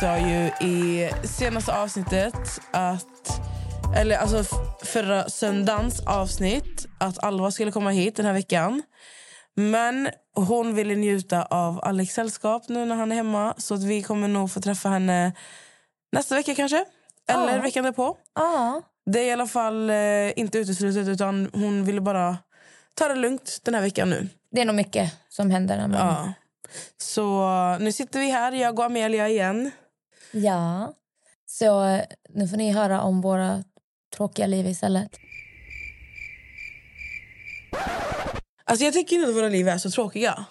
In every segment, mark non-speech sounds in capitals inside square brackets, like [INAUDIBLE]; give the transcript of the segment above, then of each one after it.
Sa ju i senaste avsnittet att eller alltså förra söndagens avsnitt att Alva skulle komma hit den här veckan. Men hon ville njuta av Alex sällskap nu när han är hemma så att vi kommer nog få träffa henne nästa vecka kanske. Eller Ja. veckan därpå. Ja. Det är i alla fall eh, inte uteslutet utan hon ville bara ta det lugnt den här veckan nu. Det är nog mycket som händer. Men... Ja. Ja. Så nu sitter vi här, jag och Amelia igen. Ja. Så nu får ni höra om våra tråkiga liv istället. Alltså jag tycker inte att våra liv är så tråkiga.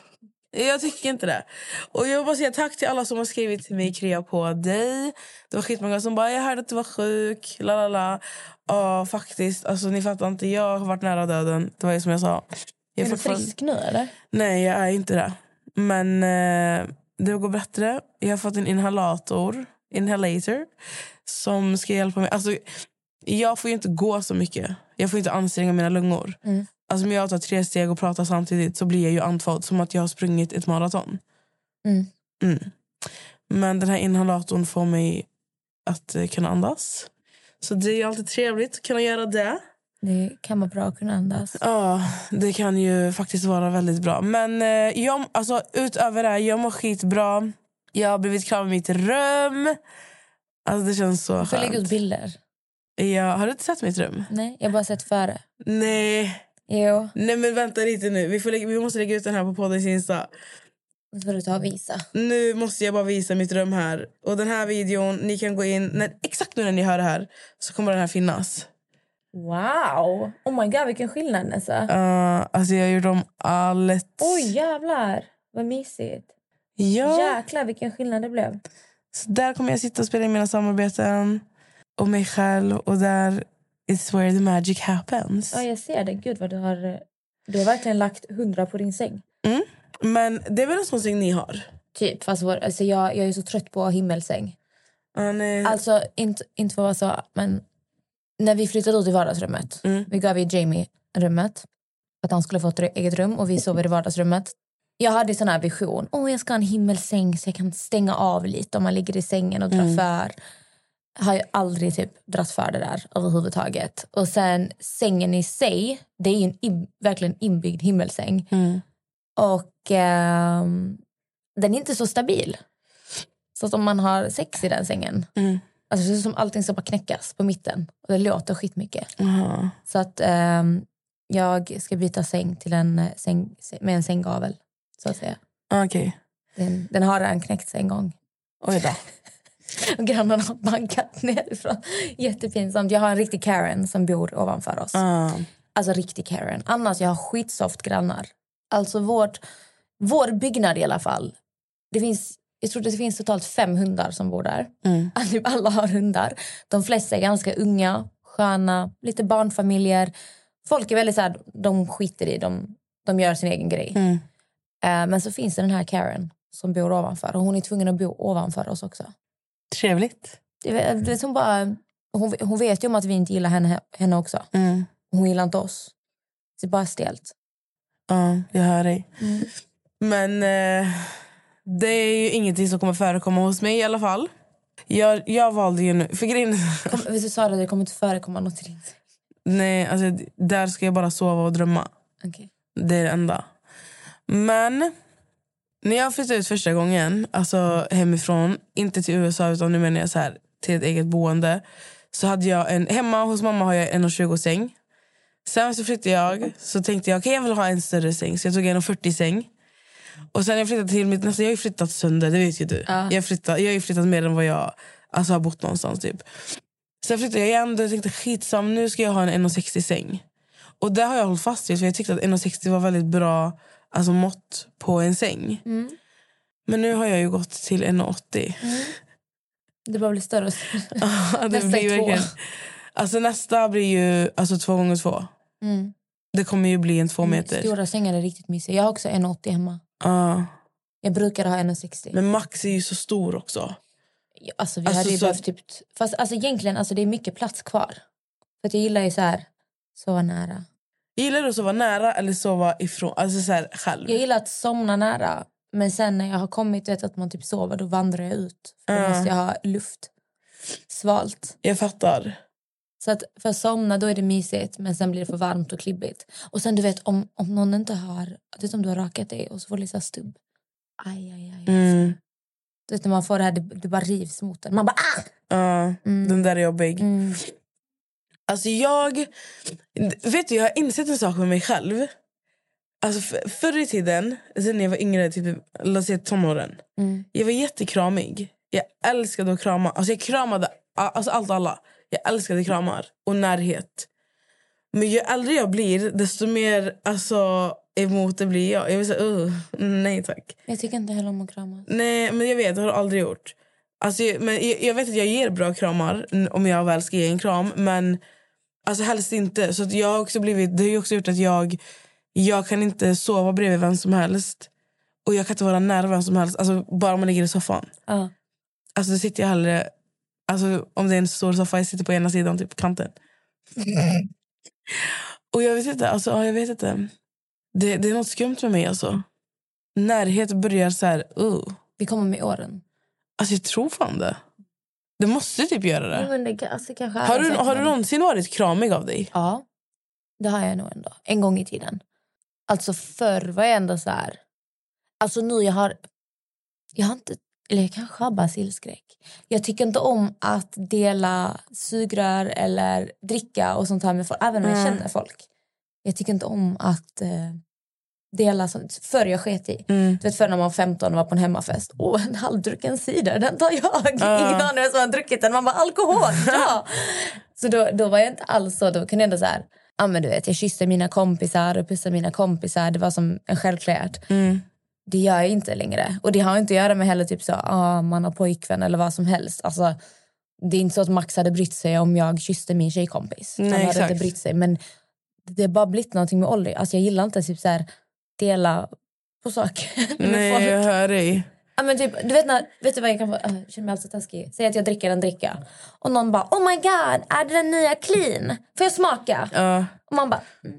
Jag tycker inte det. Och jag vill bara säga tack till alla som har skrivit till mig Krea på dig. Det var skitmånga som bara jag hörde att du var sjuk. La la la. Ja faktiskt, alltså ni fattar inte. Jag har varit nära döden. Det var ju som jag sa. Jag Är du fortfarande- frisk nu eller? Nej, jag är inte det. Men eh, det går bättre. Jag har fått en inhalator, inhalator som ska hjälpa mig. Alltså, jag får ju inte gå så mycket. Jag får inte anstränga mina lungor. Mm. Alltså, om jag tar tre steg och pratar samtidigt så blir jag ju andfådd. Som att jag har sprungit ett maraton. Mm. Mm. Men den här inhalatorn får mig att eh, kunna andas. Så det är alltid trevligt att kunna göra det. Det kan vara bra att kunna andas. Ja, det kan ju faktiskt vara väldigt bra. Men eh, jag, alltså, utöver det här, jag mår skitbra. Jag har blivit klar med mitt rum. Alltså, det känns så Du får lägga ut skönt. bilder. Ja, har du inte sett mitt rum? Nej, jag har bara sett före. Nej. Jo, Nej, men vänta lite nu. Vi, får lägga, vi måste lägga ut den här på poddens Insta. då får du ta och visa. Nu måste jag bara visa mitt rum här. Och den här videon, ni kan gå in... När, exakt nu när ni hör det här så kommer den här finnas. Wow! Oh my god, vilken skillnad Nessa. Uh, alltså jag gjorde om allt. Oj, jävlar. Vad mysigt. Ja. Jäklar vilken skillnad det blev. Så där kommer jag sitta och spela in mina samarbeten och mig själv. Och där is where the magic happens. Ja, jag ser det. Gud vad du har... Du har verkligen lagt hundra på din säng. Men det är väl en sån säng ni har? Typ, fast vår, alltså jag, jag är så trött på himmelsäng. Ja, nej. Alltså, inte, inte för att vara så, men när vi flyttade ut i vardagsrummet, Mm. vi gav ju Jamie rummet för att han skulle få ett eget rum och vi sover i vardagsrummet. Jag hade sån här vision. Åh, jag ska ha en himmelsäng så jag kan stänga av lite om man ligger i sängen och dra Mm. för. Har ju aldrig typ dratt för det där överhuvudtaget. Och sen sängen i sig, det är ju en in, verkligen inbyggd himmelsäng. Mm. Och ehm, den är inte så stabil. Så att om man har sex i den sängen, Mm. Alltså det är som allting ska bara knäckas på mitten. Och det låter skitmycket. Aha. Så att ehm, jag ska byta säng till en eh, säng med en sänggavel. Så att säga. Okej. Den, den har redan knäckts en gång. Oj då. [LAUGHS] Och grannarna har bankat nerifrån. Jättepinsamt. Jag har en riktig Karen som bor ovanför oss. Ah. Alltså riktig Karen. Annars jag har skitsoft grannar. Alltså vårt, vår byggnad i alla fall. Det finns, jag tror det finns totalt fem hundar som bor där. Mm. [LAUGHS] Typ Alla har hundar. De flesta är ganska unga, sköna, lite barnfamiljer. Folk är väldigt så här, de skiter i, de, de gör sin egen grej. Mm. Eh, men så finns det den här Karen som bor ovanför. Och hon är tvungen att bo ovanför oss också. Trevligt. Det, det som bara, hon, hon vet ju om att vi inte gillar henne, henne också. Mm. Hon gillar inte oss. Det är bara stelt. Ja, jag hör dig. Men eh, det är ju ingenting som kommer förekomma hos mig i alla fall. Jag, jag valde ju nu... För grejen, Kom, [LAUGHS] du sa att det kommer inte förekomma något säng. nej, alltså, där ska jag bara sova och drömma. Okej. Det är det enda. Men när jag flyttade ut första gången, alltså hemifrån, inte till USA utan nu menar jag så här, till ett eget boende så hade jag en, hemma hos mamma har jag en 1,20 säng. Sen så flyttade jag så tänkte jag okej jag vill ha en större säng så jag tog en 40 säng. Och sen jag flyttade till mitt nästa, jag har ju flyttat sönder, det vet ju du. Jag, har flyttat, jag har ju flyttat mer än vad jag alltså, har bott någonstans typ. Sen flyttade jag igen och jag tänkte skitsam nu ska jag ha en 1,60 säng. Och det har jag hållit fast vid för jag tyckte att 1,60 var väldigt bra alltså, mått på en säng. Men nu har jag ju gått till 1,80. Det bara blir större och [LAUGHS] större. Ja, det Nästa blir är två. Alltså nästa blir ju alltså två gånger två. Mm. Det kommer ju bli en två meter. Stora sängar är riktigt mysiga. Jag har också 1,80 hemma. Ja. Jag brukar ha 1,60. Men Max är ju så stor också. Alltså, vi Alltså, hade ju så- behövt typ... Fast alltså, egentligen, alltså, det är mycket plats kvar. För jag gillar ju så här, sova nära. Gillar du att sova nära eller sova ifrån? Alltså så här, själv? Jag gillar att somna nära. Men sen när jag har kommit vet, att man typ sover, då vandrar jag ut. För då måste jag ha luft. Svalt. Jag fattar. Så att för att somna då är det mysigt, men sen blir det för varmt och klibbigt. Och sen du vet, om, om någon inte har... Du vet om du har rakat dig och så får du lite här stubb. Aj, aj, aj. Mm. Du vet när man får det här, det, det bara rivs mot en. Man bara ah! Ja, Mm. den där är jobbig. Mm. Alltså jag... Vet du, jag har insett en sak med mig själv. Alltså för, förr i tiden, sen när jag var yngre, typ, låt säga tonåren. Mm. Jag var jättekramig. Jag älskade att krama. Alltså jag kramade alltså allt och alla. Jag älskade kramar och närhet. Men ju äldre jag blir, desto mer alltså, emot det blir jag. Jag vill säga, uh, nej tack. Jag tycker inte heller om att kramas. Nej, men jag vet, det har jag aldrig gjort. Alltså, men jag, jag vet att jag ger bra kramar om jag väl ska ge en kram. Men alltså, helst inte. Så jag har också blivit, det har också gjort att jag, jag kan inte sova bredvid vem som helst. Och jag kan inte vara nära vem som helst. Alltså, bara om man ligger i soffan. Ja. Alltså då sitter jag hellre... Alltså, om det är en stor soffa, jag sitter på ena sidan, typ kanten. [LAUGHS] Och jag vet inte, alltså, ja, jag vet inte. Det, det är något skumt med mig alltså. Närhet börjar så här, uh. Det kommer med åren. Alltså jag tror fan det. Det måste typ göra det. men det alltså, Har du, har du någon- någonsin varit kramig av dig? Ja, det har jag nog ändå. En gång i tiden. Alltså förr var jag ändå så här... Alltså nu jag har... Jag har inte... Eller jag kanske har basilskräck. Jag tycker inte om att dela sugrör eller dricka och sånt här med folk. Även om jag känner folk. Jag tycker inte om att eh, dela sånt. Förr jag sket i. Mm. Du vet förr när man var 15 och var på en hemmafest. Åh, en halvdrucken cider, den tar jag. Ja. Ingen aning vem som har druckit den. Man bara, alkohol, [LAUGHS] ja! så då, då var jag inte alls så. Då kunde jag ändå så här, ja men du vet, jag kysste mina kompisar och pussade mina kompisar. Det var som en självklart. Mm. Det gör jag inte längre. Och det har inte att göra med heller typ så, ah, man har pojkvän eller vad som helst. Alltså, det är inte så att Max hade brytt sig om jag kysste min tjejkompis. Nej, Han hade exakt. inte brytt sig. Men det har bara blivit någonting med ålder. Alltså, jag gillar inte typ så här, dela på saker [LAUGHS] med Nej, folk. jag hör dig. Ja, men typ, du vet, när, vet du vad jag kan få? äh, Jag känner mig alltså taskig. Säg att jag dricker en dricka. Och någon bara, oh my god, är det den nya clean? Får jag smaka? Ja. Och man bara, mm.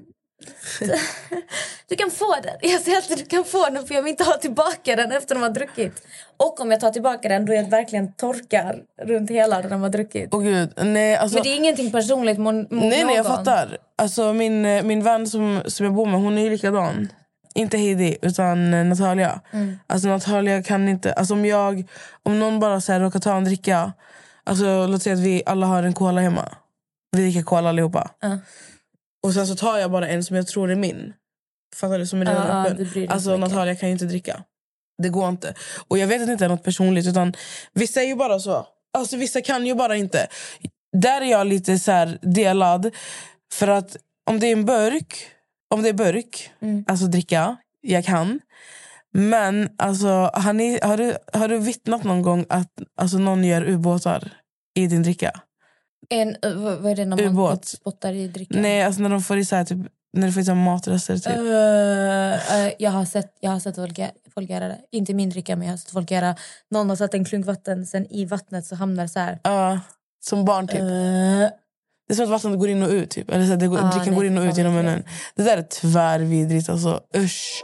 [LAUGHS] du kan få den. Jag säger alltid du kan få den för jag vill inte ha tillbaka den efter de har druckit. Och om jag tar tillbaka den då jag verkligen torkar runt hela när de har druckit. Åh gud. Nej, alltså, Men det är ingenting personligt mot, nej, nej, jag någon. fattar. Alltså, min, eh, min vän som, som jag bor med, hon är ju likadan. Inte Heidi, utan eh, Natalia. Mm. Alltså Natalia kan inte... Alltså, om, jag, om någon bara så här, råkar ta en dricka... Alltså, låt säga att vi alla har en cola hemma. Vi dricker cola allihopa. Ja. Och sen så tar jag bara en som jag tror är min. Fattar du? Som är redan Ja, öppen. Alltså. Natalia kan ju inte dricka. Det går inte. Och jag vet att det inte är något personligt. Utan vissa är ju bara så. Alltså vissa kan ju bara inte. Där är jag lite så här delad. För att om det är en burk. Om det är burk. Mm. Alltså dricka. Jag kan. Men alltså, har, ni, har, du, har du vittnat någon gång att alltså, någon gör ubåtar i din dricka? En, uh, vad är det när man Ubåt. spottar i drickan? Nej, alltså när de får i så här, typ, när du får i så här matrester. Typ. Eh, eh, jag har sett, jag har sett folk, folk göra det. Inte min dricka, men jag har sett folk göra... Någon har satt en klunk vatten, sen i vattnet så hamnar det så här... Ja, som barn typ. Det är som att vattnet går in och ut. Typ. Eller så det går, Ah, drickan går in och ut genom munnen. Det där är tvärvidrigt. Alltså. Usch.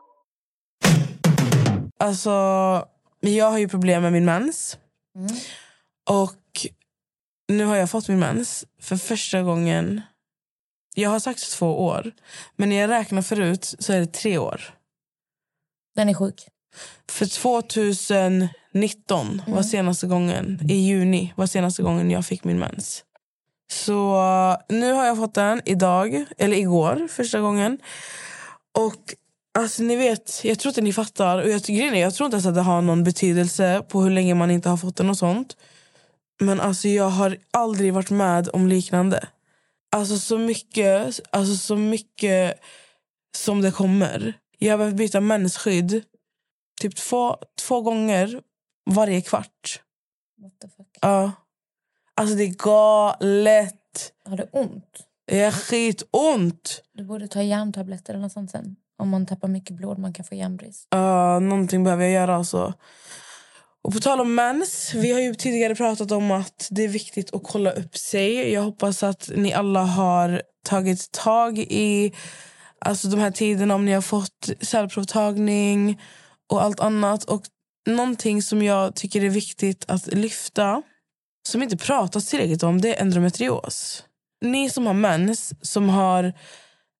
Alltså, jag har ju problem med min mens. Och nu har jag fått min mens för första gången. Jag har sagt två år, men när jag räknar förut så är det tre år. Den är sjuk. För 2019 var senaste gången, i juni var senaste gången jag fick min mens. Så nu har jag fått den idag, eller igår, första gången. Och alltså ni vet, jag tror inte ni fattar. Och jag, grejen är, jag tror inte ens att det har någon betydelse på hur länge man inte har fått den och sånt. Men alltså jag har aldrig varit med om liknande. Alltså så mycket, alltså så mycket som det kommer. Jag har behövt byta mensskydd typ två, två gånger varje kvart. What the fuck? Ja. Alltså det är galet. Har du ont? Det är skitont. Du borde ta järntabletter eller något sånt sen. Om man tappar mycket blod man kan få järnbrist. Ja, någonting behöver jag göra alltså. Och på tal om mens, vi har ju tidigare pratat om att det är viktigt att kolla upp sig. Jag hoppas att ni alla har tagit tag i alltså de här tiderna om ni har fått cellprovtagning och allt annat. Och någonting som jag tycker är viktigt att lyfta, som inte pratas tillräckligt om, det är endometrios. Ni som har mens, som har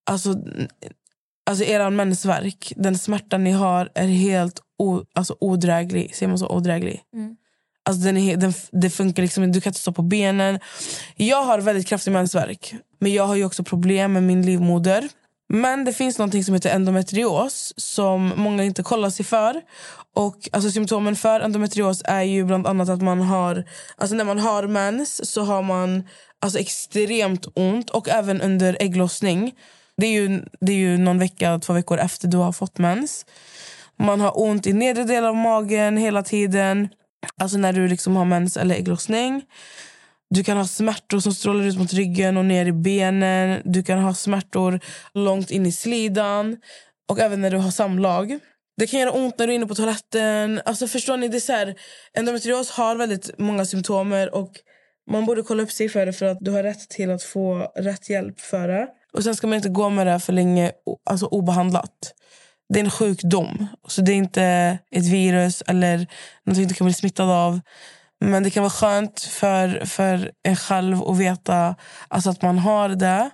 alltså, alltså er mensvärk, den smärtan ni har är helt o, alltså, odräglig. Ser man så? Odräglig. Mm. Alltså den är, den, det funkar liksom. Du kan inte stå på benen. Jag har väldigt kraftig mensvärk. Men jag har ju också problem med min livmoder. Men det finns något som heter endometrios som många inte kollar sig för. Och alltså symptomen för endometrios är ju bland annat att man har... Alltså när man har mens så har man alltså extremt ont. Och även under ägglossning. Det är ju, det är ju någon vecka, två veckor efter du har fått mens. Man har ont i nedre delen av magen hela tiden. Alltså när du liksom har mens eller ägglossning. Du kan ha smärtor som strålar ut mot ryggen och ner i benen. Du kan ha smärtor långt in i slidan. Och även när du har samlag. Det kan göra ont när du är inne på toaletten. Alltså förstår ni? Det är så här, endometrios har väldigt många symptomer. Och Man borde kolla upp sig för det för att du har rätt till att få rätt hjälp för det. Och Sen ska man inte gå med det för länge alltså obehandlat. Det är en sjukdom. Så Det är inte ett virus eller något du kan bli smittad av. Men det kan vara skönt för, för en själv att veta alltså att man har det.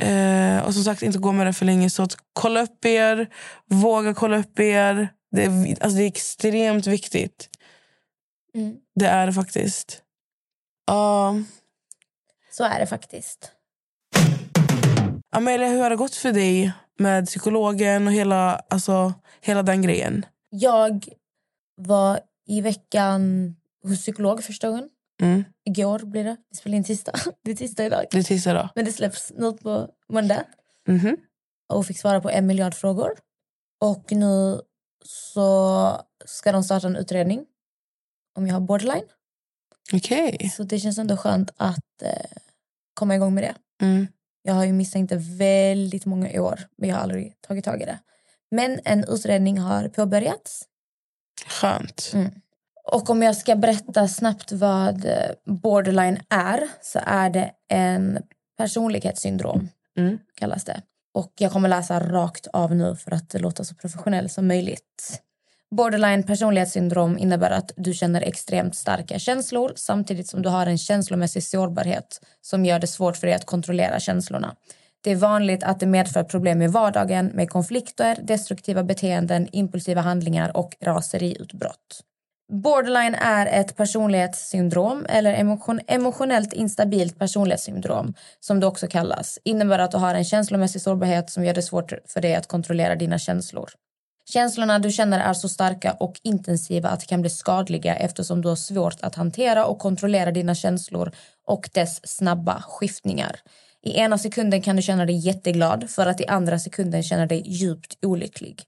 Eh, och som sagt, inte gå med det för länge. Så att kolla upp er. Våga kolla upp er. Det är, alltså det är extremt viktigt. Mm. Det är det faktiskt. Ja. Så är det faktiskt. Amelia, hur har det gått för dig med psykologen och hela, alltså, hela den grejen? Jag var i veckan hos psykolog första gången. Mm. Igår blir det. Vi spelar in tisdag. [LAUGHS] Det är tisdag idag. Det är tisdag då. Men det släpps nu på måndag. Mhm. Och fick svara på en miljard frågor. Och nu så ska de starta en utredning om jag har borderline. Okej. Så det känns ändå skönt att eh, komma igång med det. Mm. Jag har ju misstänkt det väldigt många år, men jag har aldrig tagit tag i det. Men en utredning har påbörjats. Skönt. Mm. Och om jag ska berätta snabbt vad borderline är så är det en personlighetssyndrom, Mm. kallas det. Och jag kommer läsa rakt av nu för att låter så professionellt som möjligt. Borderline personlighetssyndrom innebär att du känner extremt starka känslor samtidigt som du har en känslomässig sårbarhet som gör det svårt för dig att kontrollera känslorna. Det är vanligt att det medför problem i vardagen med konflikter, destruktiva beteenden, impulsiva handlingar och raseriutbrott. Borderline är ett personlighetssyndrom eller emotion, emotionellt instabilt personlighetssyndrom som det också kallas. Innebär att du har en känslomässig sårbarhet som gör det svårt för dig att kontrollera dina känslor. Känslorna du känner är så starka och intensiva att de kan bli skadliga eftersom du har svårt att hantera och kontrollera dina känslor och dess snabba skiftningar. I ena sekunden kan du känna dig jätteglad för att i andra sekunden känna dig djupt olycklig.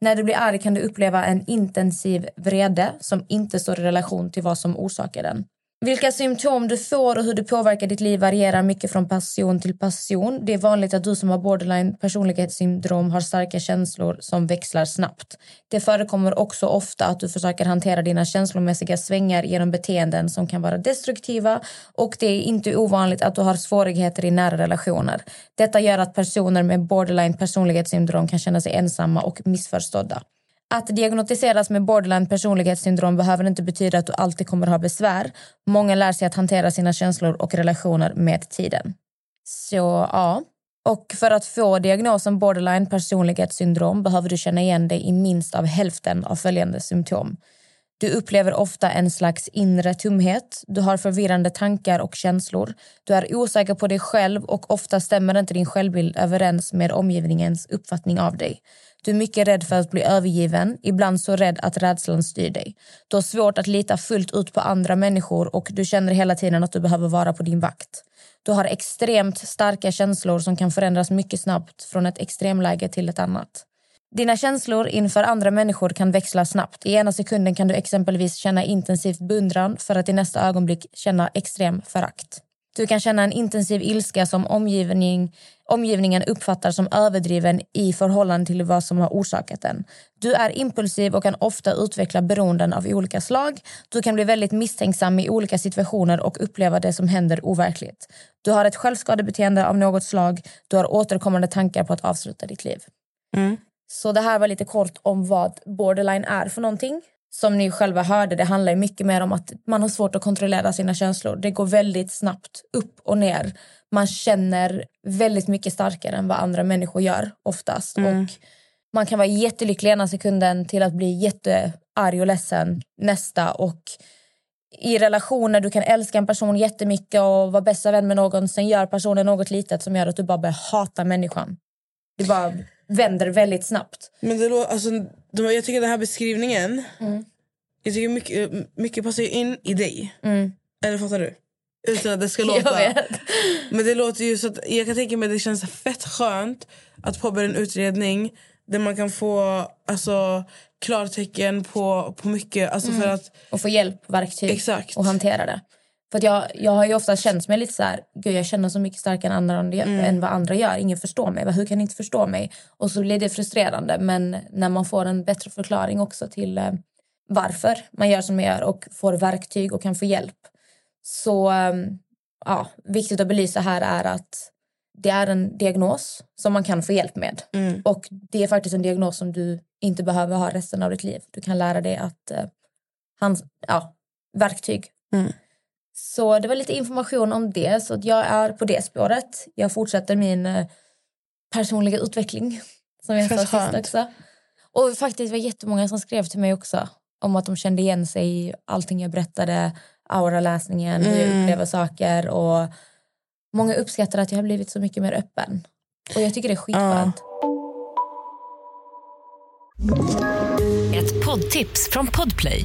När du blir arg kan du uppleva en intensiv vrede som inte står i relation till vad som orsakar den. Vilka symptom du får och hur det påverkar ditt liv varierar mycket från person till person. Det är vanligt att du som har borderline personlighetssyndrom har starka känslor som växlar snabbt. Det förekommer också ofta att du försöker hantera dina känslomässiga svängar genom beteenden som kan vara destruktiva och det är inte ovanligt att du har svårigheter i nära relationer. Detta gör att personer med borderline personlighetssyndrom kan känna sig ensamma och missförstådda. Att diagnostiseras med borderline personlighetssyndrom behöver inte betyda att du alltid kommer ha besvär. Många lär sig att hantera sina känslor och relationer med tiden. Så ja. Och för att få diagnosen borderline personlighetssyndrom behöver du känna igen dig i minst av hälften av följande symptom. Du upplever ofta en slags inre tomhet. Du har förvirrande tankar och känslor. Du är osäker på dig själv och ofta stämmer inte din självbild överens med omgivningens uppfattning av dig. Du är mycket rädd för att bli övergiven, ibland så rädd att rädslan styr dig. Du har svårt att lita fullt ut på andra människor och du känner hela tiden att du behöver vara på din vakt. Du har extremt starka känslor som kan förändras mycket snabbt från ett extremläge till ett annat. Dina känslor inför andra människor kan växla snabbt. I ena sekunden kan du exempelvis känna intensivt beundran för att i nästa ögonblick känna extrem förakt. Du kan känna en intensiv ilska som omgivning, omgivningen uppfattar som överdriven i förhållande till vad som har orsakat den. Du är impulsiv och kan ofta utveckla beroenden av olika slag. Du kan bli väldigt misstänksam i olika situationer och uppleva det som händer overkligt. Du har ett självskadebeteende av något slag. Du har återkommande tankar på att avsluta ditt liv. Så det här var lite kort om vad borderline är för någonting. Som ni själva hörde, det handlar mycket mer om att man har svårt att kontrollera sina känslor. Det går väldigt snabbt upp och ner. Man känner väldigt mycket starkare än vad andra människor gör oftast. Mm. Och man kan vara jättelycklig ena sekunden till att bli jättearg och ledsen nästa. Och i relationer, du kan älska en person jättemycket och vara bästa vän med någon. Sen gör personen något litet som gör att du bara börjar hata människan. Det bara vänder väldigt snabbt. Men det alltså, jag tycker den här beskrivningen, Mm. jag tycker mycket, mycket passar in i dig. Mm. Eller fattar du? Utan att det ska [LAUGHS] låta. Men det låter ju så att jag kan tänka mig att det känns fett skönt att påbörja en utredning där man kan få alltså, klartecken på, på mycket. Alltså för Mm. att, Och få hjälp, verktyg Exakt. och hantera det. För jag, jag har ju ofta känt mig lite så här, gud jag känner så mycket starkare än, andra, Mm. än vad andra gör. Ingen förstår mig. Hur kan ni inte förstå mig? Och så blir det frustrerande. Men när man får en bättre förklaring också till eh, varför man gör som man gör och får verktyg och kan få hjälp. Så eh, ja, viktigt att belysa här är att det är en diagnos som man kan få hjälp med. Mm. Och det är faktiskt en diagnos som du inte behöver ha resten av ditt liv. Du kan lära dig att eh, hans, ja, verktyg. Mm. Så det var lite information om det. Så att jag är på det spåret. Jag fortsätter min eh, personliga utveckling. Som jag sa sist också. Och faktiskt var jättemånga som skrev till mig också. Om att de kände igen sig i allting jag berättade. Auraläsningen, hur jag Mm. upplever saker. Och många uppskattar att jag har blivit så mycket mer öppen. Och jag tycker det är skitskönt. Ett poddtips från Podplay.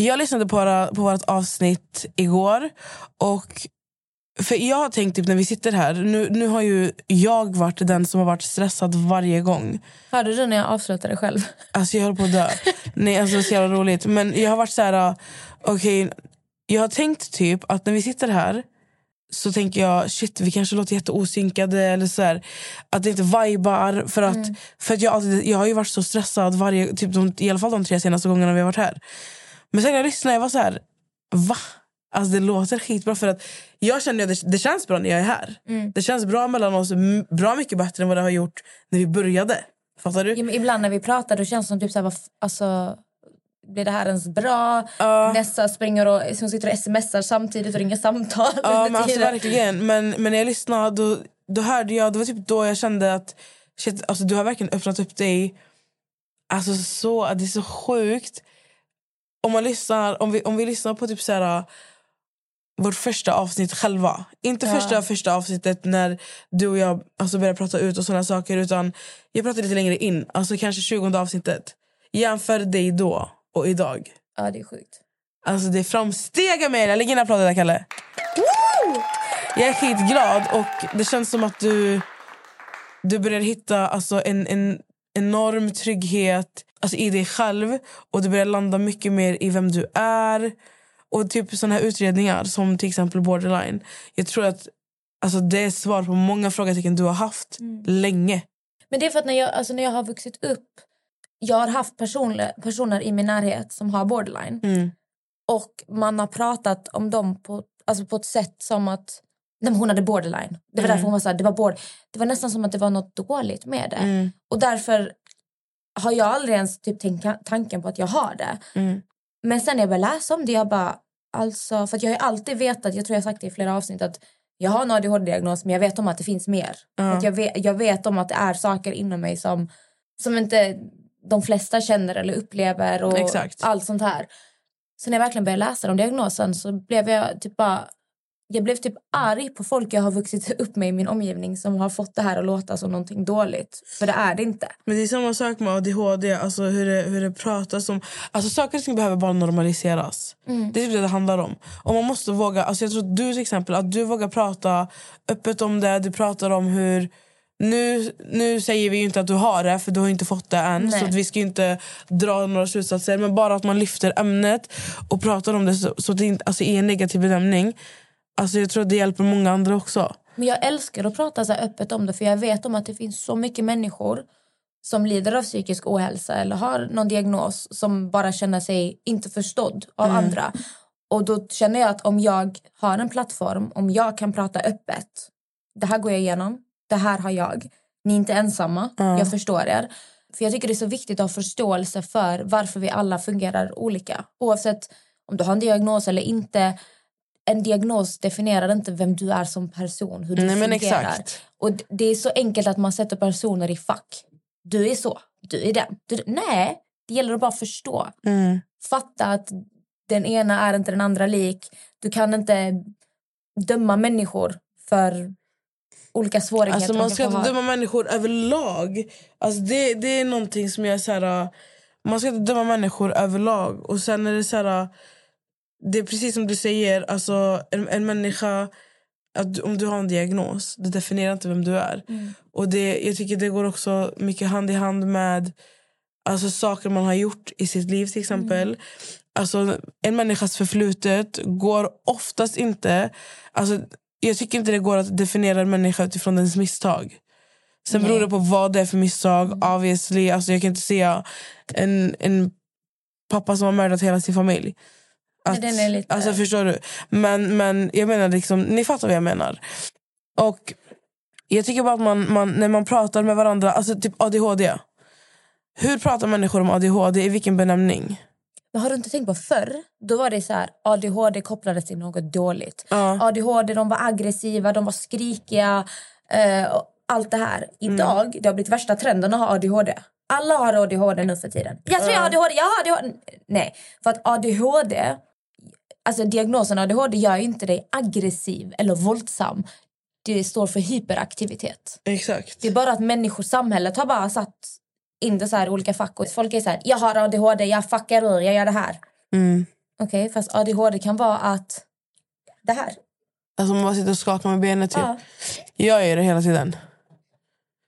Jag lyssnade på, våra, på vårt avsnitt igår. Och för Jag har tänkt typ när vi sitter här, nu, nu har ju jag varit den som har varit stressad varje gång. Hörde du när jag avslutade själv? [LAUGHS] Alltså jag håller på att dö. Nej, alltså, så jävla roligt. Men jag har varit så här, okej, jag har tänkt typ att när vi sitter här så tänker jag shit vi kanske låter jätteosynkade eller så här, att det inte vibar för att, Mm. för att jag, alltid, jag har ju varit så stressad varje, typ de, i alla fall de tre senaste gångerna vi har varit här. Men sen när jag lyssnade jag var så här, va? Alltså det låter skitbra för att jag känner att det, det känns bra när jag är här. Mm. Det känns bra mellan oss, bra mycket bättre än vad det har gjort när vi började. Fattar du? Ja, men ibland när vi pratar då känns det som typ så här, alltså, blir det här ens bra? Nessa springer och hon sitter och smsar samtidigt och ringer samtal. Ja, under men alltså, verkligen. Men, men när jag lyssnade då, då hörde jag, det var typ då jag kände att shit, alltså, du har verkligen öppnat upp dig. Alltså så, det är så sjukt. Om man lyssnar, om vi, om vi lyssnar på typ så här, vårt första avsnitt själva. Inte Ja. första första avsnittet när du och jag alltså, började prata ut och såna saker. Utan jag pratade lite längre in. Alltså kanske 20 avsnittet. Jämför dig då och idag. Ja, det är sjukt. Alltså det är framsteg Amelia. Lägg in applåder där Kalle. Jag är skitglad och det känns som att du, du börjar hitta alltså, en, en enorm trygghet alltså, i dig själv. Och du börjar landa mycket mer i vem du är. Och typ såna här utredningar som till exempel borderline. Jag tror att alltså, det är svar på många frågetecken du har haft länge. Men det är för att när jag, alltså när jag har vuxit upp... Jag har haft personer, personer i min närhet som har borderline. Mm. Och man har pratat om dem på, alltså på ett sätt som att nej, hon hade borderline. Det var Mm. därför hon var så här, det var bord, Det var nästan som att det var något dåligt med det. Mm. Och därför har jag aldrig ens typ tänkt tanken på att jag har det. Mm. Men sen när jag började läsa om det, jag bara... Alltså, för jag har alltid vetat, jag tror jag har sagt det i flera avsnitt, att jag har en ADHD-diagnos men jag vet om att det finns mer. Att jag, vet, jag vet om att det är saker inom mig som, som inte de flesta känner eller upplever och Exakt. allt sånt här. Så när jag verkligen började läsa om diagnosen så blev jag typ bara... Jag blev typ arg på folk jag har vuxit [LAUGHS] upp med i min omgivning som har fått det här att låta som någonting dåligt. För det är det inte. Men det är samma sak med ADHD, alltså hur det, hur det pratas om. Alltså saker och ting behöver bara normaliseras. Mm. Det är typ det det handlar om. Och man måste våga, alltså jag tror att du till exempel, att du vågar prata öppet om det. Du pratar om hur, nu, nu säger vi ju inte att du har det för du har inte fått det än. Nej. Så att vi ska inte dra några slutsatser. Men bara att man lyfter ämnet och pratar om det så, så att det inte alltså, är en negativ bedömning. Alltså jag tror det hjälper många andra också. Men jag älskar att prata så öppet om det för jag vet om att det finns så mycket människor som lider av psykisk ohälsa eller har någon diagnos som bara känner sig inte förstådd av Mm. andra. Och då känner jag att om jag har en plattform, om jag kan prata öppet. Det här går jag igenom, det här har jag. Ni är inte ensamma, Ja. jag förstår er. För jag tycker det är så viktigt att ha förståelse för varför vi alla fungerar olika. Oavsett om du har en diagnos eller inte. En diagnos definierar inte vem du är som person, hur du Nej, fungerar. exakt. Och det är så enkelt att man sätter personer i fack. Du är så, du är den. Du, nej, det gäller att bara förstå. Mm. Fatta att den ena är inte den andra lik. Du kan inte döma människor för olika svårigheter Alltså man ska inte döma människor överlag. Alltså det, det är någonting som jag så här... Man ska inte döma människor överlag. Och sen är det så här... Det är precis som du säger, alltså en, en människa... Att om du har en diagnos, det definierar inte vem du är. Mm. Och det, jag tycker det går också mycket hand i hand med alltså, saker man har gjort i sitt liv till exempel. Alltså, en människas förflutet går oftast inte... Alltså, jag tycker inte det går att definiera en människa utifrån dens misstag. Sen Nej. beror det på vad det är för misstag. Obviously, alltså, jag kan inte säga en, en pappa som har mördat hela sin familj. Nej, den är lite- Alltså förstår du? Men, men jag menar liksom, ni fattar vad jag menar. Och jag tycker bara att man, man, när man pratar med varandra, alltså typ ADHD. Hur pratar människor om ADHD? I vilken benämning? Men har du inte tänkt på förr? Då var det så här, ADHD kopplades till något dåligt. Ja. ADHD, de var aggressiva, de var skrikiga. Eh, allt det här. Idag, det har blivit värsta trenden att ha ADHD. Alla har ADHD nu för tiden. Jag tror jag har ADHD, jag har ADHD. Nej, för att ADHD, alltså diagnosen ADHD gör ju inte dig aggressiv eller våldsam. Det står för hyperaktivitet. Exakt. Det är bara att människor, samhället har bara satt in det så här olika fack. Och folk är så här, jag har ADHD, jag fuckar ur, jag gör det här. Mm. Okej, fast ADHD kan vara att det här. Alltså man bara sitter och skakar med benet typ. Ja. Jag gör det hela tiden.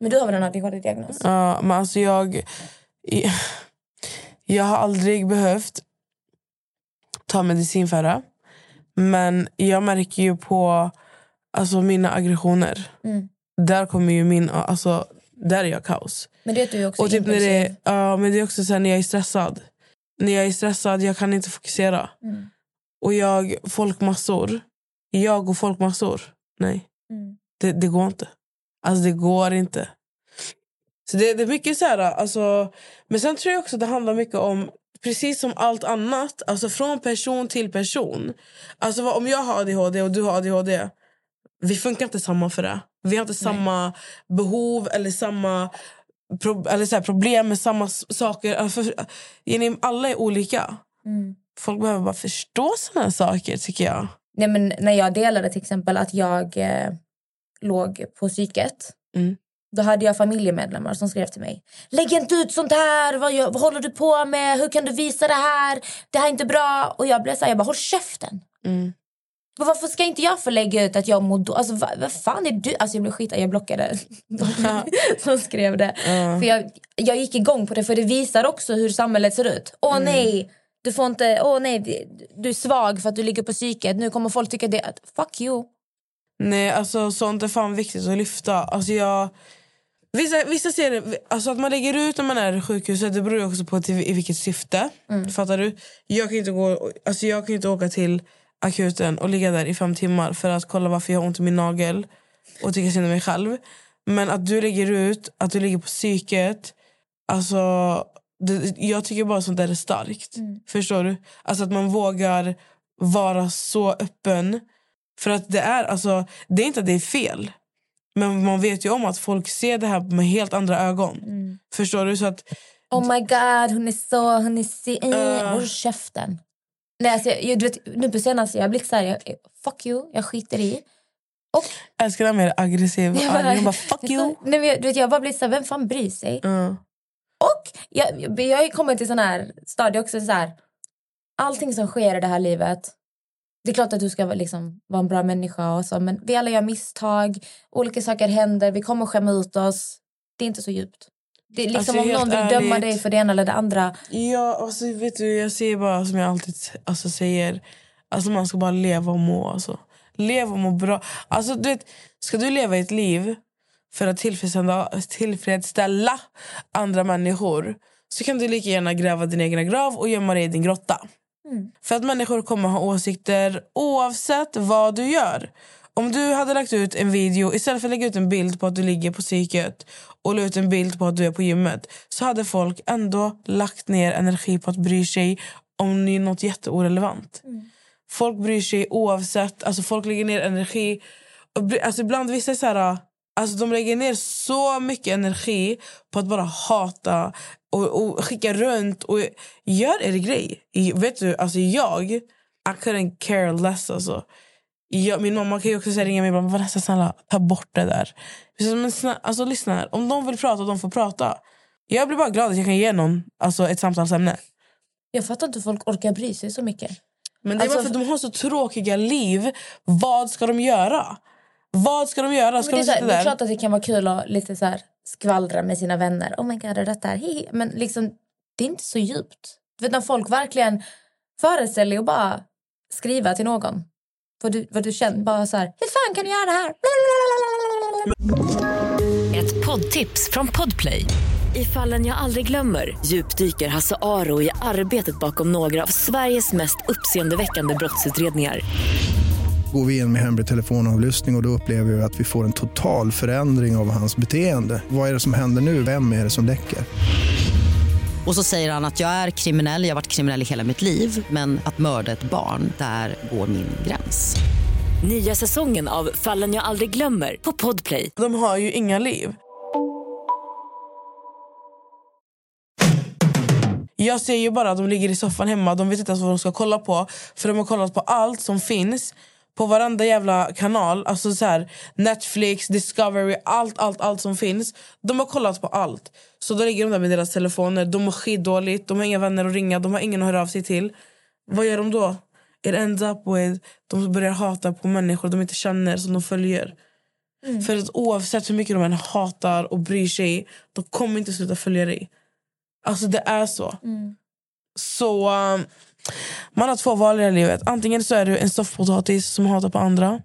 Men du har väl en ADHD-diagnos? Ja, men alltså jag... Jag har aldrig behövt ta medicin för det. Men jag märker ju på alltså, mina aggressioner. Mm. Där kommer ju min... Alltså, där är jag kaos. Men det är du också Och typ när det, ja, men det är också så när jag är stressad. När jag är stressad jag kan inte fokusera. Mm. Och jag, folkmassor. Jag och folkmassor. Nej. Mm. Det, det går inte. Alltså det går inte. Så det, det är mycket så här, alltså, men sen tror jag också det handlar mycket om precis som allt annat, alltså från person till person. Alltså vad- om jag har ADHD och du har ADHD, vi funkar inte samma för det. Vi har inte samma behov eller samma pro, eller så här, problem med samma saker. Alltså, alla är olika. Mm. Folk behöver bara förstå såna saker tycker jag. Nej, men när jag delade till exempel att jag eh, låg på psyket. Mm. Då hade jag familjemedlemmar som skrev till mig. Lägg inte ut sånt här! Vad, gör- vad håller du på med? Hur kan du visa det här? Det här är inte bra. Och jag blev så här, jag bara håll käften. Mm. Men varför ska inte jag få lägga ut att jag mår då? Alltså vad, vad fan är du? Alltså jag blev skit, jag blockade de [LAUGHS] som skrev det. För jag, jag gick igång på det för det visar också hur samhället ser ut. Åh Mm. nej, du får inte, åh nej, du är svag för att du ligger på psyket. Nu kommer folk tycka det. Fuck you. Nej, alltså sånt är fan viktigt att lyfta. Alltså jag... Vissa, vissa ser det, alltså att man lägger ut när man är i sjukhuset det beror också på till, i vilket syfte. Fattar du? Jag kan, inte gå, alltså jag kan inte åka till akuten och ligga där i fem timmar för att kolla varför jag har ont i min nagel och tycka synd om mig själv. Men att du lägger ut, att du ligger på psyket, alltså det, jag tycker bara sånt där är starkt. Förstår du? Alltså att man vågar vara så öppen. För att det är alltså, det är inte att det är fel. Men man vet ju om att folk ser det här med helt andra ögon. Förstår du? Så att, Oh my god, hon är så, hon är si, Uh. uh. Håll käften. Nej, alltså, jag, du vet, nu på senaste jag har blivit så här, jag, fuck you, jag skiter i. jag älskar när man är aggressiv och Jag arg. bara- Jag bara fuck [LAUGHS] you. Nej, jag, du vet, jag bara blivit så här, vem fan bryr sig? Mm. Och jag, jag, jag kommit till sån här stadie också så här. Allting som sker i det här livet. Det är klart att du ska vara, liksom, vara en bra människa och så, men vi alla gör misstag. Olika saker händer, vi kommer skämma ut oss. Det är inte så djupt. Det är liksom Alltså, om någon vill döma ärligt. dig för det ena eller det andra. Ja, alltså, vet du, jag säger bara som jag alltid alltså, säger. Alltså, man ska bara leva och må. Alltså. Leva och må bra. Alltså, du vet, ska du leva ett liv för att tillfredsställa, tillfredsställa andra människor så kan du lika gärna gräva din egen grav och gömma dig i din grotta. För att människor kommer ha åsikter oavsett vad du gör. Om du hade lagt ut en video, istället för att lägga ut en bild på att du ligger på psyket och la ut en bild på att du är på gymmet så hade folk ändå lagt ner energi på att bry sig om det är något jätteorelevant. Folk bryr sig oavsett. Alltså folk lägger ner energi. Alltså ibland vissa är så här, alltså de lägger ner så mycket energi på att bara hata och, och skicka runt. och Gör er grej. Vet du, alltså jag, I couldn't care less. Alltså. Jag, min mamma kan ju också säga ringa mig ibland. Vanessa snälla ta bort det där. Men snälla, alltså, lyssna här. Om de vill prata, de får prata. Jag blir bara glad att jag kan ge någon alltså, ett samtalsämne. Jag fattar inte hur folk orkar bry sig så mycket. Men det är Alltså, bara för att de har så tråkiga liv. Vad ska de göra? Vad ska de göra? Ska Men det, de är så sitta här, det är där? klart att det kan vara kul att lite så här skvallra med sina vänner. Oh my god, är detta här? Hihi. Men liksom, det är inte så djupt. Du vet när folk verkligen föreställer och bara skriva till någon. Vad du, vad du känner. Bara så här, hur fan kan du göra det här? Ett poddtips från Podplay. I fallen jag aldrig glömmer djupdyker Hasse Aro i arbetet bakom några av Sveriges mest uppseendeväckande brottsutredningar. Går vi in med hemlig telefonavlyssning och, och då upplever vi att vi får en total förändring av hans beteende. Vad är det som händer nu? Vem är det som läcker? Och så säger han att jag är kriminell, jag har varit kriminell i hela mitt liv men att mörda ett barn, där går min gräns. Nya säsongen av Fallen jag aldrig glömmer på Podplay. De har ju inga liv. Jag ser ju bara att de ligger i soffan hemma. De vet inte ens vad de ska kolla på. För de har kollat på allt som finns. På varenda jävla kanal. Alltså så här, Netflix, Discovery, allt, allt, allt som finns. De har kollat på allt. Så då ligger de där med deras telefoner. De mår skitdåligt. De har inga vänner att ringa. De har ingen att höra av sig till. Vad gör de då? It ends up with de börjar hata på människor de inte känner som de följer. För att oavsett hur mycket de än hatar och bryr sig, de kommer inte sluta följa dig. Alltså det är så. Så um, man har två val i livet. Antingen så är du en soffpotatis som hatar på andra.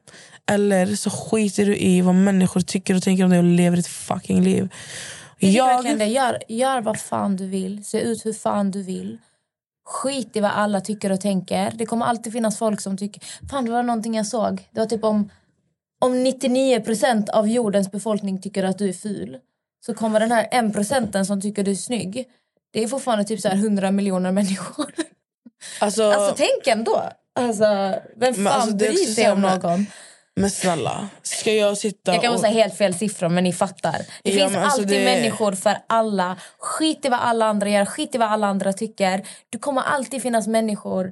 Eller så skiter du i vad människor tycker och tänker om dig och lever ett fucking liv. Jag... Det. Gör, gör vad fan du vill. Se ut hur fan du vill. Skit i vad alla tycker och tänker. Det kommer alltid finnas folk som tycker... Fan, det var någonting jag såg. Det var typ om, om 99% av jordens befolkning tycker att du är ful så kommer den här 1 procenten som tycker du är snygg. Det är fortfarande typ så här 100 miljoner människor. Alltså, Alltså tänk ändå. Alltså, vem fan Men alltså, bryr sig om någon? men snälla, ska jag sitta Jag kan och... säga helt fel siffror men ni fattar. Det Ja, finns alltså, alltid det- människor för alla. Skit i vad alla andra gör, skit i vad alla andra tycker. Det kommer alltid finnas människor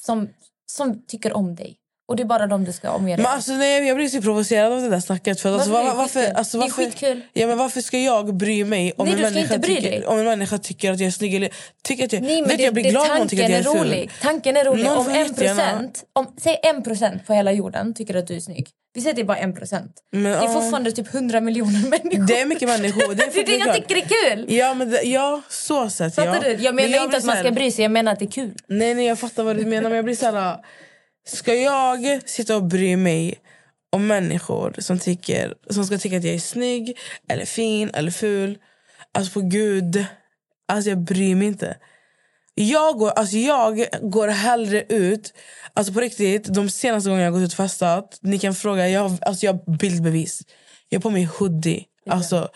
som, som tycker om dig. Och det är bara dem du ska omge dig Men alltså, nej, jag blir så provocerad av det där snacket. För att, alltså, Varför? var- Det är varför, skitkul. alltså, Det är varför, skitkul. Ja, men varför ska jag bry mig om, Nej, en, människa tycker, om en människa tycker att jag är snygg? Eller tycker att jag, Nej, men det, jag blir det, glad om någon tycker att jag är ful. rolig. Tanken är rolig. Någon Om en procent, om, säg en procent på hela jorden tycker att du är snygg. Vi säger att det är bara en procent. Men, Det är fortfarande typ hundra miljoner [LAUGHS] människor. Det är mycket människor. Det är, [LAUGHS] Det är det jag tycker är kul. Ja, men det, ja, så sett. Fattar ja. du? Jag menar Men inte blir att man ska bry sig, jag menar att det är kul. Nej, nej, jag fattar vad du menar. Men jag blir så här... Ska jag sitta och bry mig om människor som, tycker, som ska tycka att jag är snygg, eller fin eller ful? Alltså på gud, alltså jag bryr mig inte. Jag går, alltså jag går hellre ut, alltså på riktigt, de senaste gångerna jag har gått ut och festat, ni kan fråga, jag, har- alltså jag har bildbevis. Jag har på mig hoodie. Alltså,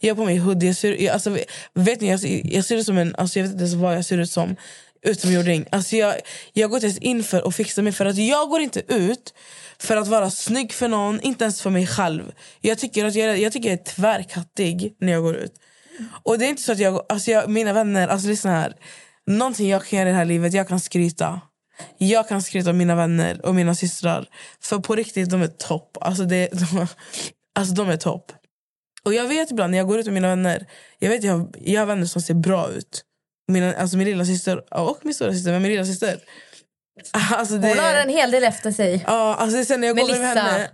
jag har på mig hoodie. Jag ser, jag, alltså, vet ni, jag, jag ser ut som en... Alltså, jag vet inte ens vad jag ser ut som. Utomjording. Alltså, jag, jag går inte ens in för att fixa mig. För att Jag går inte ut för att vara snygg för någon, inte ens för mig själv. Jag tycker att jag, jag, tycker jag är tvärkattig när jag går ut. Och det är inte så att jag... Alltså jag mina vänner, alltså lyssna här. Någonting jag kan göra i det här livet, jag kan skryta. Jag kan skryta om mina vänner och mina systrar. För på riktigt, de är topp. Alltså, det, [LAUGHS] de, alltså de är topp. Och jag vet ibland när jag går ut med mina vänner, jag vet jag jag har vänner som ser bra ut. Mina, alltså min lilla syster och min stora syster, men min lilla syster. Alltså det, Hon har en hel del efter sig. Ja, alltså det sen när jag går bredvid Melissa. henne.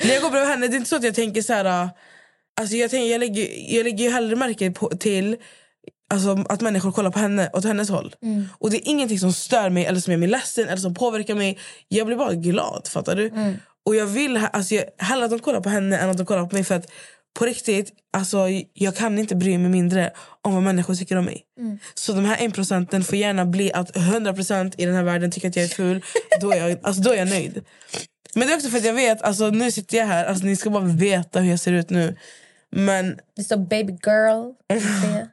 [LAUGHS] när jag går bredvid henne, det är inte så att jag tänker så här. Alltså jag, tänker, jag, lägger, jag lägger ju hellre märke på, till alltså, att människor kollar på henne åt hennes håll. Mm. Och det är ingenting som stör mig eller som gör mig ledsen eller som påverkar mig. Jag blir bara glad, fattar du? Mm. Och jag vill alltså, jag, hellre att de kollar på henne än att de kollar på mig. För att på riktigt, alltså, jag kan inte bry mig mindre om vad människor tycker om mig. Mm. Så de här 1 procenten får gärna bli att 100% i den här världen tycker att jag är ful. [LAUGHS] då, är jag, alltså, då är jag nöjd. Men det är också för att jag vet, alltså, nu sitter jag här, alltså, ni ska bara veta hur jag ser ut nu. Men Det står baby girl. [LAUGHS]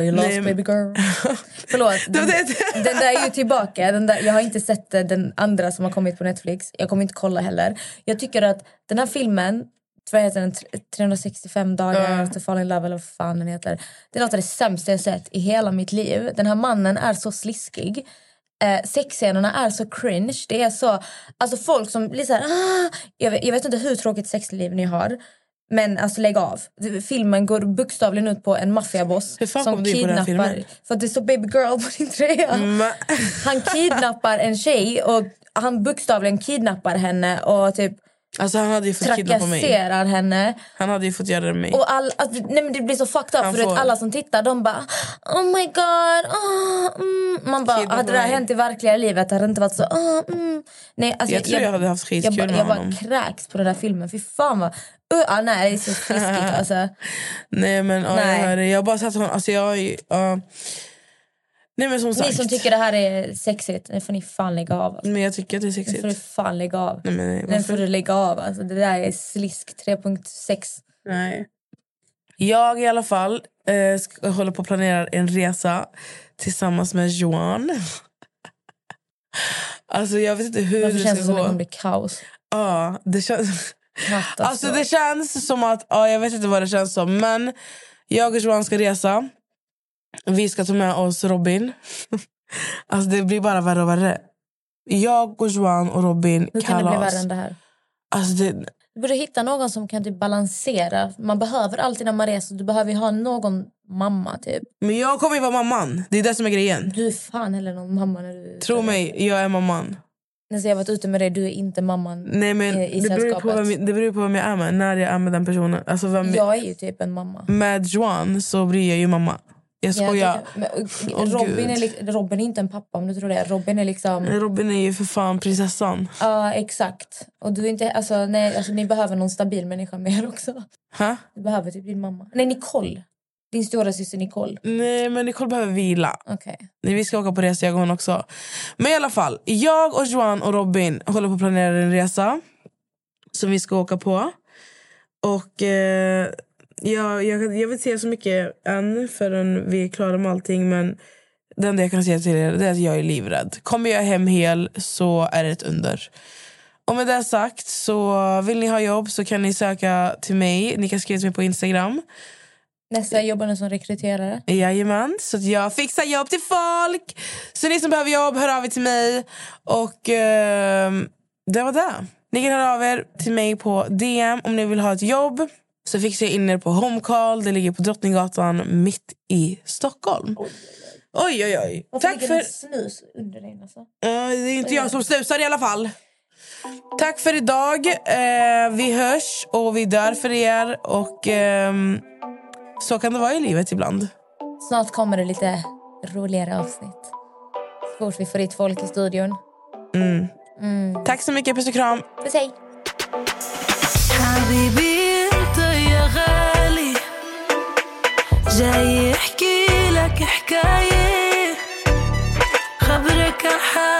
You lost Nej, baby girl. [LAUGHS] Förlåt. Den, den där är ju tillbaka. Den där, jag har inte sett eh, den andra som har kommit på Netflix. Jag kommer inte kolla heller. Jag tycker att den här filmen, vad heter den? 365 dagar Ja. to fall in love eller vad fan den heter. Det är något av det sämsta jag sett i hela mitt liv. Den här mannen är så sliskig. Eh, sexscenerna är så cringe. Det är så, alltså folk som blir så här, ah! jag, vet, jag vet inte hur tråkigt sexliv ni har. Men alltså lägg av. Filmen går bokstavligen ut på en maffiaboss som kidnappar... För att det står baby girl på din tröja. Men- Han kidnappar en tjej och han bokstavligen kidnappar henne och typ Alltså han hade ju fått kidnappa mig. trakasserar henne. Han hade ju fått göra det med mig. Och all, alltså, nej men det blir så fucked up Han för att får- alla som tittar de bara Oh my god, ah, mm. Man bara, Kidnappa hade det här mig. hänt i verkliga livet hade det inte varit så ah, mm. nej, alltså, Jag tror jag hade haft skitkul jag, bara- med Jag bara honom. kräks på den där filmen, fy fan vad uh, ah, Nej det är så [LAUGHS] sliskigt alltså. Nej men jag Nej. hör det. Jag har bara sett honom, alltså jag ja. Nej men som sagt. Ni som tycker det här är sexigt, det får ni fan lägga av alltså. Men jag tycker att det är Det får du sexigt. fan lägga av Nej, men, nej, varför? får du lägga av alltså. Det där är slisk 3.6 Nej. Jag i alla fall eh, ska, håller på att planera en resa tillsammans med Johan. [LAUGHS] alltså jag vet inte hur Varför det känns ska det som det gå. kommer bli kaos? Ja, det känns... Katastrof. Alltså det känns som att, ja, jag vet inte vad det känns som, men jag och Johan ska resa. Vi ska ta med oss Robin. [LAUGHS] alltså det blir bara värre och värre. Jag och Johan och Robin Hur kan det bli värre än det här? Alltså det, Du borde hitta någon som kan typ balansera. Man behöver alltid när man reser, du behöver ju ha någon mamma typ. men jag kommer ju vara mamman. Det är det som är grejen. Du är fan heller någon mamma när du... Tro mig, jag är mamman. När jag har varit ute med dig, du är inte mamman Nej, men i, i det, beror på vem, det beror på vem jag är med. När jag är med den personen. Alltså vem, Jag är ju typ en mamma. Med Johan så blir jag ju mamma. Jag skojar. Ja, men, Robin, är, Robin är inte en pappa om du tror det. Robin är liksom... Robin är ju för fan prinsessan. Ja, exakt. Och du är inte... Alltså, nej, alltså, ni behöver någon stabil människa med er också. Ha? Du behöver typ din mamma. Nej, Nicole. Din stora syster Nicole. Nej, men Nicole behöver vila. Nej, Vi ska åka på resa jag och hon också. Men i alla fall, jag och Johan och Robin håller på att planera en resa. Som vi ska åka på. Och eh, jag, jag, jag vill inte säga så mycket än förrän vi är klara med allting. Men det enda jag kan säga till er är att jag är livrädd. Kommer jag hem hel så är det ett under. Och med det sagt så vill ni ha jobb så kan ni söka till mig. Ni kan skriva till mig på Instagram. Nästa jobbar nu som rekryterare. Jajamän, så att jag fixar jobb till folk. Så ni som behöver jobb, hör av er till mig. Och ehm, det var det. Ni kan höra av er till mig på DM om ni vill ha ett jobb. Så fixar jag in er på Homecall. Det ligger på Drottninggatan mitt i Stockholm. Oj, oj, oj. Varför Tack ligger för... det snus under dig? Alltså? Ja, det är inte jag som snusar i alla fall. Tack för idag. Eh, vi hörs och vi dör för er. Och ehm, Så kan det vara i livet ibland. Snart kommer det lite roligare avsnitt. Så fort vi får hit folk i studion. Mm. Mm. Tack så mycket. Puss och kram. Puss hej. جاي يحكي لك حكاية خبرك عن